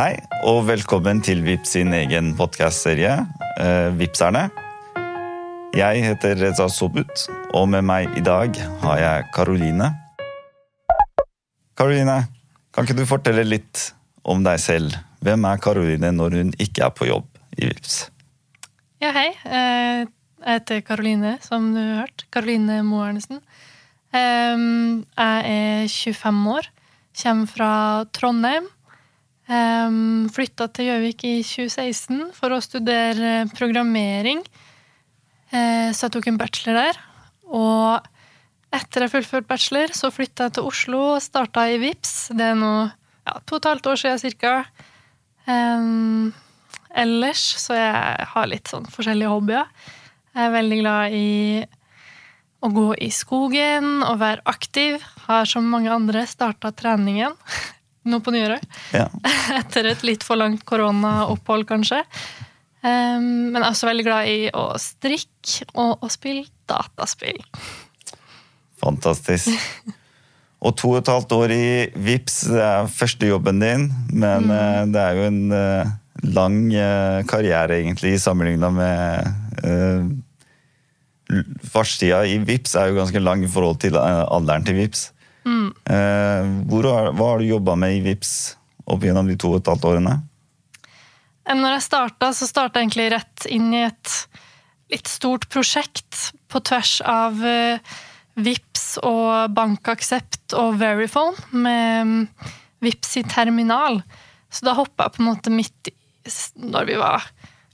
Hei, og velkommen til Vips sin egen podkastserie, eh, Vipserne. Jeg heter Reza Sobut, og med meg i dag har jeg Karoline. Karoline, kan ikke du fortelle litt om deg selv? Hvem er Karoline når hun ikke er på jobb i Vips? Ja, hei. Eh, Jeg heter Karoline, som du har hørt. Karoline Moernesen. Ehm, Jeg er 25 år, kommer fra Trondheim. Flytta til Gjøvik i 2016 for å studere programmering. Uh, Så jeg tok en bachelor der. Og etter jeg fullførte bachelor, så flytta jeg til Oslo og starta i VIPS. Det er nå ja, to og et halvt år siden cirka. Um, ellers så jeg har litt sånn forskjellige hobbyer. Jeg er veldig glad i å gå i skogen og være aktiv. Har som mange andre starta treningen nå på nyåret. Ja. Etter et litt for langt koronaopphold, kanskje. Um, men jeg er også veldig glad i å strikke og å spille dataspill. Fantastisk. Og to og et halvt år i VIPS, det er første jobben din, men eh, det er jo en uh, lang uh, karriere egentlig sammenligna med Fartstida i VIPS er jo ganske lang i forhold til alderen til VIPS. Eh, hvor, hva har du jobba med i VIPS opp gjennom de to og et halvt årene? Eh, Når jeg starta, så starta jeg egentlig rett inn i et litt stort prosjekt på tvers av eh, Vips og Bankaksept og Verifone med mm, Vips i terminal. Så da hoppa jeg på en måte midt når vi var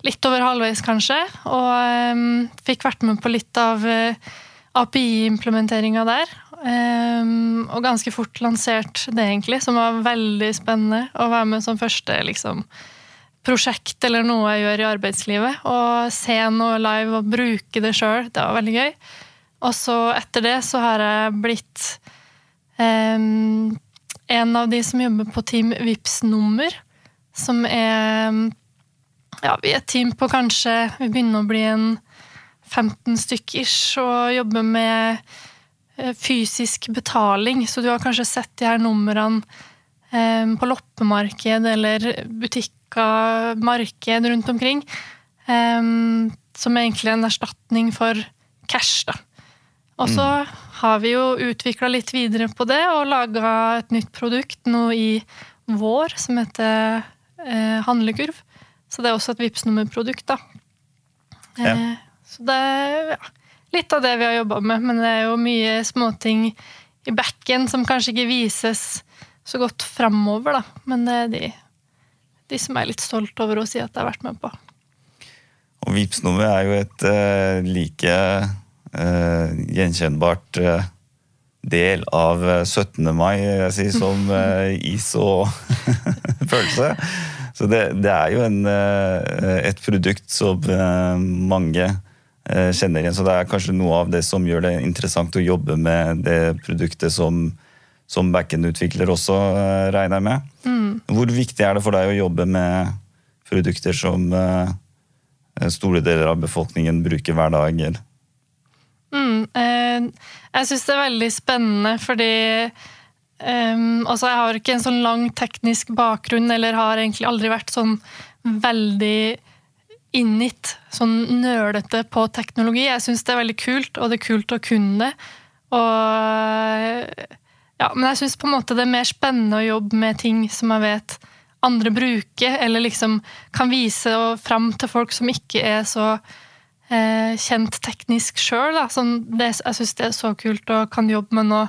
litt over halvveis, kanskje, og um, fikk vært med på litt av API-implementeringa der. Eh, og ganske fort lansert det, egentlig, som var veldig spennende å være med som første liksom, prosjekt eller noe jeg gjør i arbeidslivet. Og se noe live og bruke det sjøl. Det var veldig gøy. Og så etter det så har jeg blitt um, en av de som jobber på Team Vips nummer. Som er Ja, vi er et team på kanskje Vi begynner å bli en 15 stykker og jobber med fysisk betaling. Så du har kanskje sett de her numrene eh, på loppemarked eller butikker, marked rundt omkring. eh, Som er egentlig en erstatning for cash, da. Og så har vi jo utvikla litt videre på det og laga et nytt produkt nå i vår som heter eh, Handlekurv. Så det er også et Vipps-nummerprodukt, da. Ja. Eh, så det ja, litt av det vi har jobba med, men det er jo mye småting i backen som kanskje ikke vises så godt framover, da. Men det er de, de som er litt stolt over å si at jeg har vært med på. Og Vipps-nummeret er jo et uh, like uh, gjenkjennbart uh, del av eh, 17. mai, jeg sier, som is og følelse. Så det, det er jo en, et produkt som mange kjenner igjen. Så det er kanskje noe av det som gjør det interessant å jobbe med det produktet som, som backend-utvikler også, eh, regner jeg med. Hvor viktig er det for deg å jobbe med produkter som eh, store deler av befolkningen bruker hver dag? Eller? Mm, eh, jeg syns det er veldig spennende fordi ehm, altså Jeg har ikke en sånn lang teknisk bakgrunn, eller har egentlig aldri vært sånn veldig innit, sånn nølete på teknologi. Jeg syns det er veldig kult, og det er kult å kunne det. Og, ja, men jeg syns på en måte det er mer spennende å jobbe med ting som jeg vet andre bruker, eller liksom kan vise fram til folk som ikke er så eh, kjent teknisk sjøl. Sånn, jeg syns det er så kult å kan jobbe med noe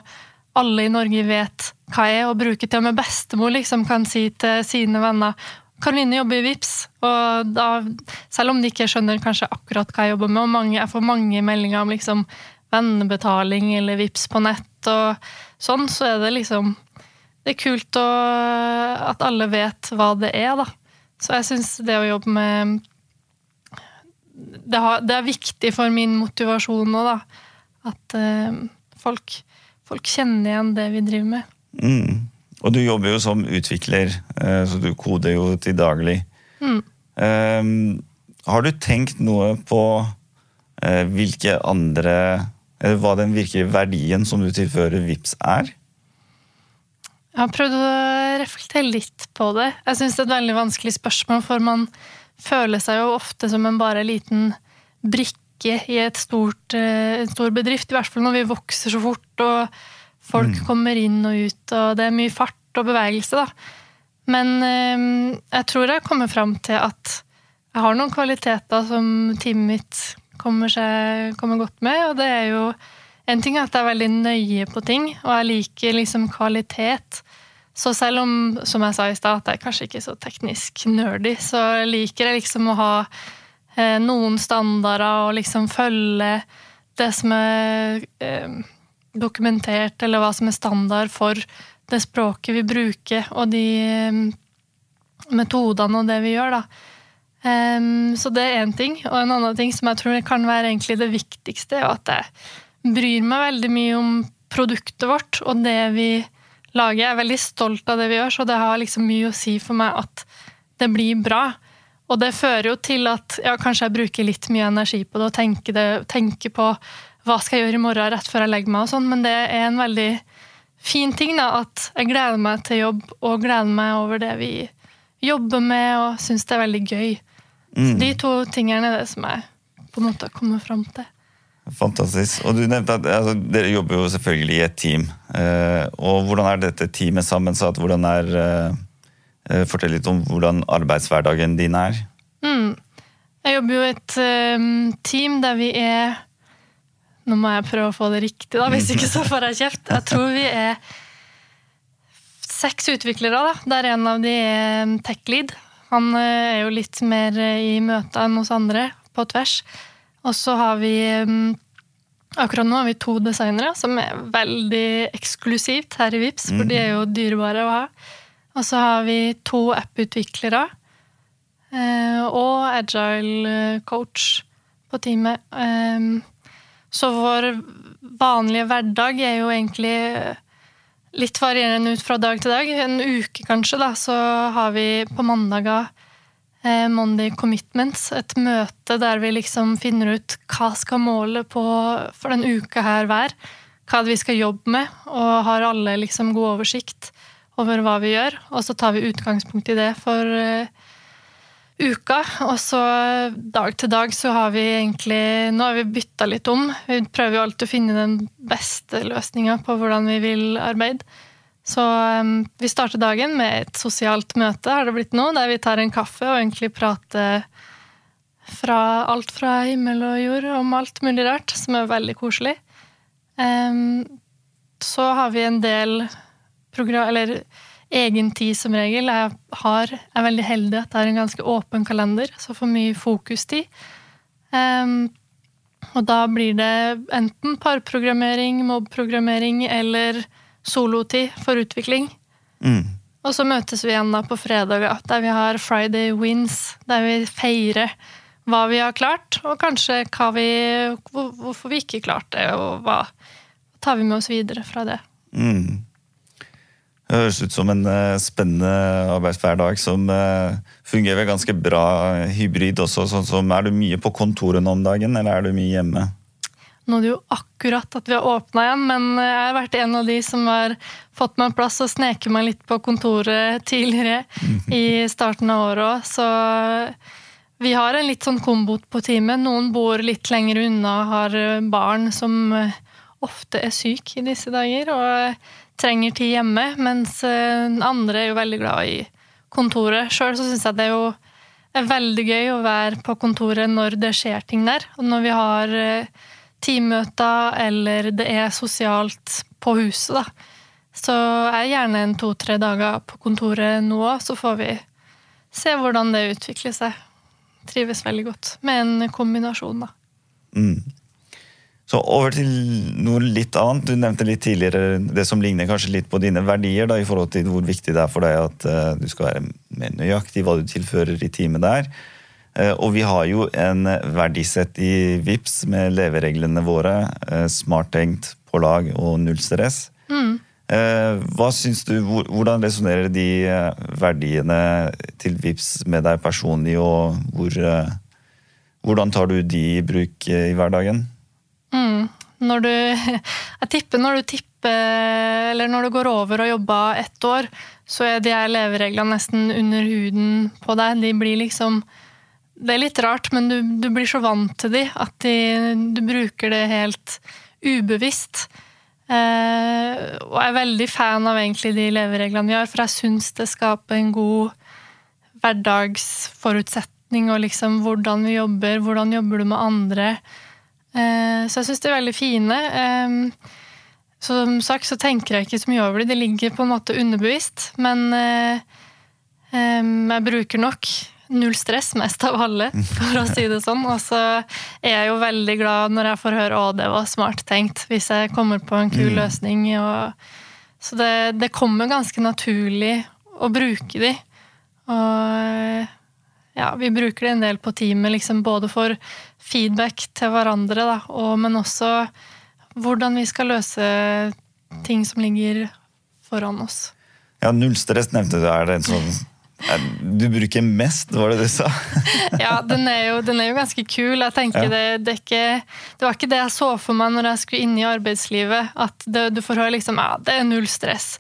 alle i Norge vet hva er, og bruke til og med bestemor liksom kan si til sine venner Karoline jobber i Vips, og da, selv om de ikke skjønner kanskje akkurat hva jeg jobber med, og mange, jeg får mange meldinger om liksom vennebetaling eller Vips på nett og sånn, så er det liksom Det er kult å, at alle vet hva det er, da. Så jeg syns det å jobbe med det, har, det er viktig for min motivasjon nå, da. At eh, folk, folk kjenner igjen det vi driver med. Mm. Og du jobber jo som utvikler, eh, så du koder jo til daglig. Mm. Eh, har du tenkt noe på eh, hvilke andre Eller hva den virkelige verdien som du tilfører VIPS er? Jeg har prøvd å reflektere litt på det. Jeg syns det er et veldig vanskelig spørsmål, for man føler seg jo ofte som en bare liten brikke i et stort, eh, en stor bedrift. I hvert fall når vi vokser så fort, og folk mm. kommer inn og ut, og det er mye fart og bevegelse, da. Men eh, jeg tror jeg kommer fram til at jeg har noen kvaliteter som teamet mitt kommer, seg, kommer godt med, og det er jo en ting er at jeg er veldig nøye på ting, og jeg liker liksom kvalitet. Så selv om, som jeg sa i sted, at jeg er kanskje ikke så teknisk nerdy, så liker jeg liksom å ha eh, noen standarder og liksom følge det som er eh, dokumentert, eller hva som er standard for det språket vi bruker, og de eh, metodene og det vi gjør, da. Um, så det er én ting. Og en annen ting som jeg tror kan være egentlig det viktigste, er at jeg bryr meg veldig mye om produktet vårt og det vi lager. Jeg er veldig stolt av det vi gjør, så det har liksom mye å si for meg at det blir bra. Og det fører jo til at ja, kanskje jeg bruker litt mye energi på det og tenker, det, tenker på hva skal jeg gjøre i morgen rett før jeg legger meg, og sånn, men det er en veldig fin ting da, at jeg gleder meg til jobb og gleder meg over det vi jobber med og syns det er veldig gøy. Mm. de to tingene er det som jeg på en måte har kommet fram til. Fantastisk. Og du nevnte at altså, Dere jobber jo selvfølgelig i et team. Eh, og Hvordan er dette teamet sammensatt? Hvordan er, eh, eh, Fortell litt om hvordan arbeidshverdagen din er. Mm. Jeg jobber jo i et um, team der vi er Nå må jeg prøve å få det riktig, da, hvis ikke så får jeg kjeft. Jeg tror vi er seks utviklere, da, der en av de er tech lead. Han eh, er jo litt mer eh, i møta enn hos andre, på tvers. Og så har vi mm, Akkurat nå har vi to designere, som er veldig eksklusivt her i Vips, for de er jo dyrebare å ha. Og så har vi to app-utviklere eh, og agile coach på teamet. Så vår vanlige hverdag er jo egentlig litt varierende ut fra dag til dag. En uke kanskje, da, så har vi på mandager eh, Monday Commitments, et møte der vi liksom finner ut hva skal målet på for den uka her være. Hva vi skal jobbe med, og har alle liksom god oversikt over hva vi gjør. Og så tar vi utgangspunkt i det for eh, uka. Og så dag til dag så har vi egentlig Nå har vi bytta litt om. Vi prøver jo alltid å finne den beste løsninga på hvordan vi vil arbeide. Så um, vi starter dagen med et sosialt møte, har det blitt nå, der vi tar en kaffe og egentlig prater fra alt fra himmel og jord om alt mulig rart, som er veldig koselig. Um, så har vi en del program... Eller egen tid som regel. Jeg har, er veldig heldig at det er en ganske åpen kalender, så får mye fokustid. Um, og da blir det enten parprogrammering, mobprogrammering eller solotid for utvikling. Mm. Og så møtes vi igjen da på fredag, der vi har Friday Wins, der vi feirer hva vi har klart, og kanskje vi, hvorfor vi ikke klarte det, og hva tar vi med oss videre fra det. Mm. Det høres ut som en uh, spennende arbeidshverdag som uh, fungerer ganske bra hybrid også. Sånn som, er du mye på kontoret nå om dagen, eller er du mye hjemme? Nå er det jo akkurat at vi har åpna igjen, men jeg har vært en av de som har fått meg plass og sneket meg litt på kontoret tidligere i starten av året òg. Så vi har en litt sånn kombo på teamet. Noen bor litt lenger unna, har barn som ofte er syk i disse dager. og trenger tid hjemme, mens eh, andre er jo veldig glad i kontoret. Sjøl syns jeg det er jo er veldig gøy å være på kontoret når det skjer ting der. Og når vi har eh, teammøter eller det er sosialt på huset, da. Så er gjerne en to-tre dager på kontoret nå òg, så får vi se hvordan det utvikler seg. Trives veldig godt med en kombinasjon, da. Mm. Så over til noe litt annet. Du nevnte litt tidligere det som ligner kanskje litt på dine verdier, da, i forhold til hvor viktig det er for deg at uh, du skal være mer nøyaktig hva du tilfører i teamet der. Uh, og vi har jo en verdisett i VIPS med levereglene våre. Uh, smarttenkt, på lag og null stress. Mm. hva syns du, Hvordan resonnerer de verdiene til VIPS med deg personlig, og hvor, hvordan tar du de i bruk i hverdagen? Mm. Når du jeg tipper når du tipper Eller når du går over og jobber ett år, så er de her levereglene nesten under huden på deg. De blir liksom Det er litt rart, men du, du blir så vant til de at de, du bruker det helt ubevisst. Eh, og jeg er veldig fan av egentlig de levereglene vi har, for jeg syns det skaper en god hverdagsforutsetning og liksom hvordan vi jobber, hvordan jobber du med andre. Så jeg syns de er veldig fine. Eh, som sagt så tenker jeg ikke så mye over det. Det ligger på en måte underbevisst. Men eh, jeg bruker nok null stress mest av alle, for å si det sånn. Og så er jeg jo veldig glad når jeg får høre 'å, det var smart tenkt', hvis jeg kommer på en kul mm. løsning. Og, så det, det, kommer ganske naturlig å bruke de. Og ja, vi bruker det en del på teamet, liksom både for feedback til hverandre, da, og, men også hvordan vi skal løse ting som ligger foran oss. Ja, null stress nevnte du. Er det en sånn du bruker mest, var det du sa? ja, den er, jo, den er, jo, ganske kul. Jeg tenker ja. det, det, ikke, det, var ikke det jeg så for meg når jeg skulle inn i arbeidslivet. At det, du får høre liksom ja, det er null stress.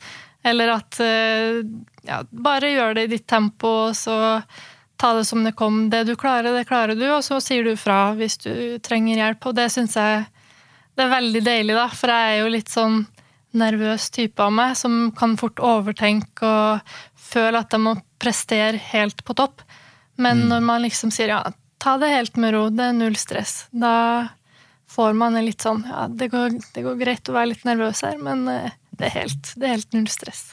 Eller at eh, ja, bare gjør det i ditt tempo, og så ta det som det kom. Det du klarer, det klarer du, og så sier du fra hvis du trenger hjelp. Og det syns jeg det er veldig deilig, da, for jeg er jo litt sånn nervøs type av meg, som kan fort overtenke og føle at jeg må prestere helt på topp. Men mm. når man liksom sier ja, ta det helt med ro, det er null stress, da får man en litt sånn ja, det går, det går greit å være litt nervøs her, men eh, det er helt, det er helt null stress.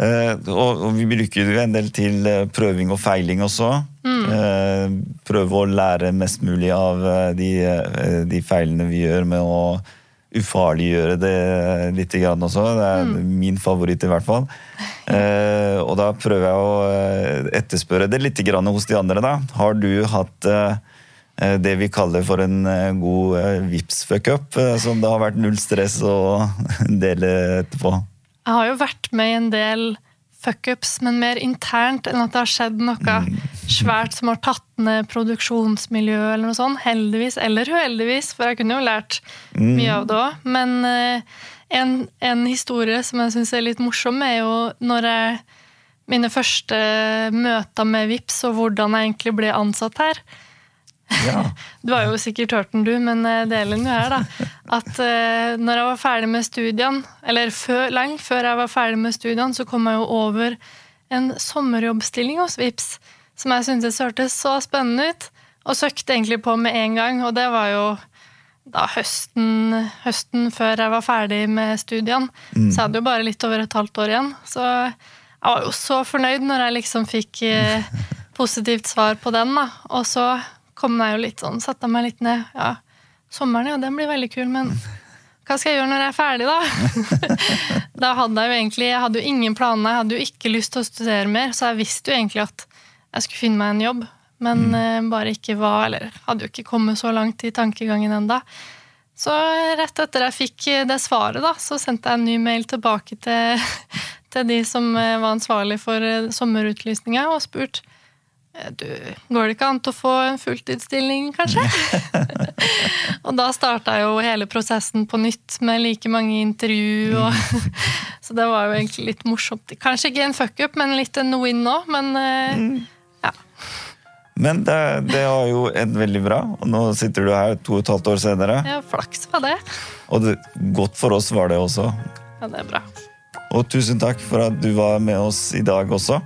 Uh, og, vi bruker jo en del til uh, prøving og feiling også. Mm. Uh, prøve å lære mest mulig av de, de, feilene vi gjør, med å ufarliggjøre det litt grann også. Det er mm. min favoritt, i hvert fall. Eh, og da prøver jeg å eh, etterspørre det litt grann hos de andre. da. Har du hatt eh, eh det vi kaller for en eh, god eh, vips fuck-up, som det har vært null stress å dele etterpå? Jeg har jo vært med i en del fuckups, men mer internt enn at det har skjedd noe svært som har tatt ned produksjonsmiljøet eller noe sånt. Heldigvis eller uheldigvis, for jeg kunne jo lært mye av det òg. Men uh, en, en, historie som jeg syns er litt morsom, er jo når jeg Mine første møter med VIPS og hvordan jeg egentlig ble ansatt her. Ja. Du har jo sikkert hørt den, du, men eh, delen jo her, da. At uh, når jeg var ferdig med studiene, eller før, lenge før jeg var ferdig med studiene, så kom jeg jo over en sommerjobbstilling hos VIPS som jeg syntes hørtes så spennende ut, og søkte egentlig på med en gang. Og det var jo da høsten, høsten før jeg var ferdig med studiene. Mm. Så jeg hadde jo bare litt over et halvt år igjen. Så jeg var jo så fornøyd når jeg liksom fikk eh, positivt svar på den, da. Og så kom jeg jo litt sånn, satte meg litt ned. Ja, sommeren, ja, den blir veldig kul, men hva skal jeg gjøre når jeg er ferdig, da? da hadde jeg jo egentlig jeg hadde jo ingen planer, jeg hadde jo ikke lyst til å studere mer, så jeg visste jo egentlig at jeg skulle finne meg en jobb, men mm. Eh, bare ikke hva, eller hadde jo ikke kommet så langt i tankegangen enda. Så rett etter jeg fikk det svaret, da, så sendte jeg en ny mail tilbake til, til de som eh, var ansvarlig for eh, sommerutlysninga, og spurt du, går det ikke an å få en fulltidsstilling, kanskje? og da starta jo hele prosessen på nytt med like mange intervju. Og, så det var jo egentlig litt morsomt. Kanskje ikke en fuck-up, men litt en win nå. Men mm. ja. Men det, det var jo endt veldig bra, og nå sitter du her to og et halvt år senere. Ja, flaks var det. Og det, godt for oss var det også. Ja, det er bra. Og tusen takk for at du var med oss i dag også.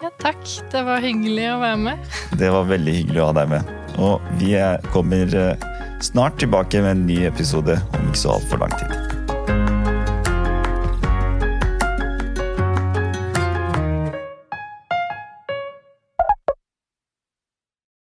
Ja, takk. Det var hyggelig å være med. Det var veldig hyggelig å ha deg med. Og vi kommer eh, snart tilbake med en ny episode om ikke så altfor lang tid.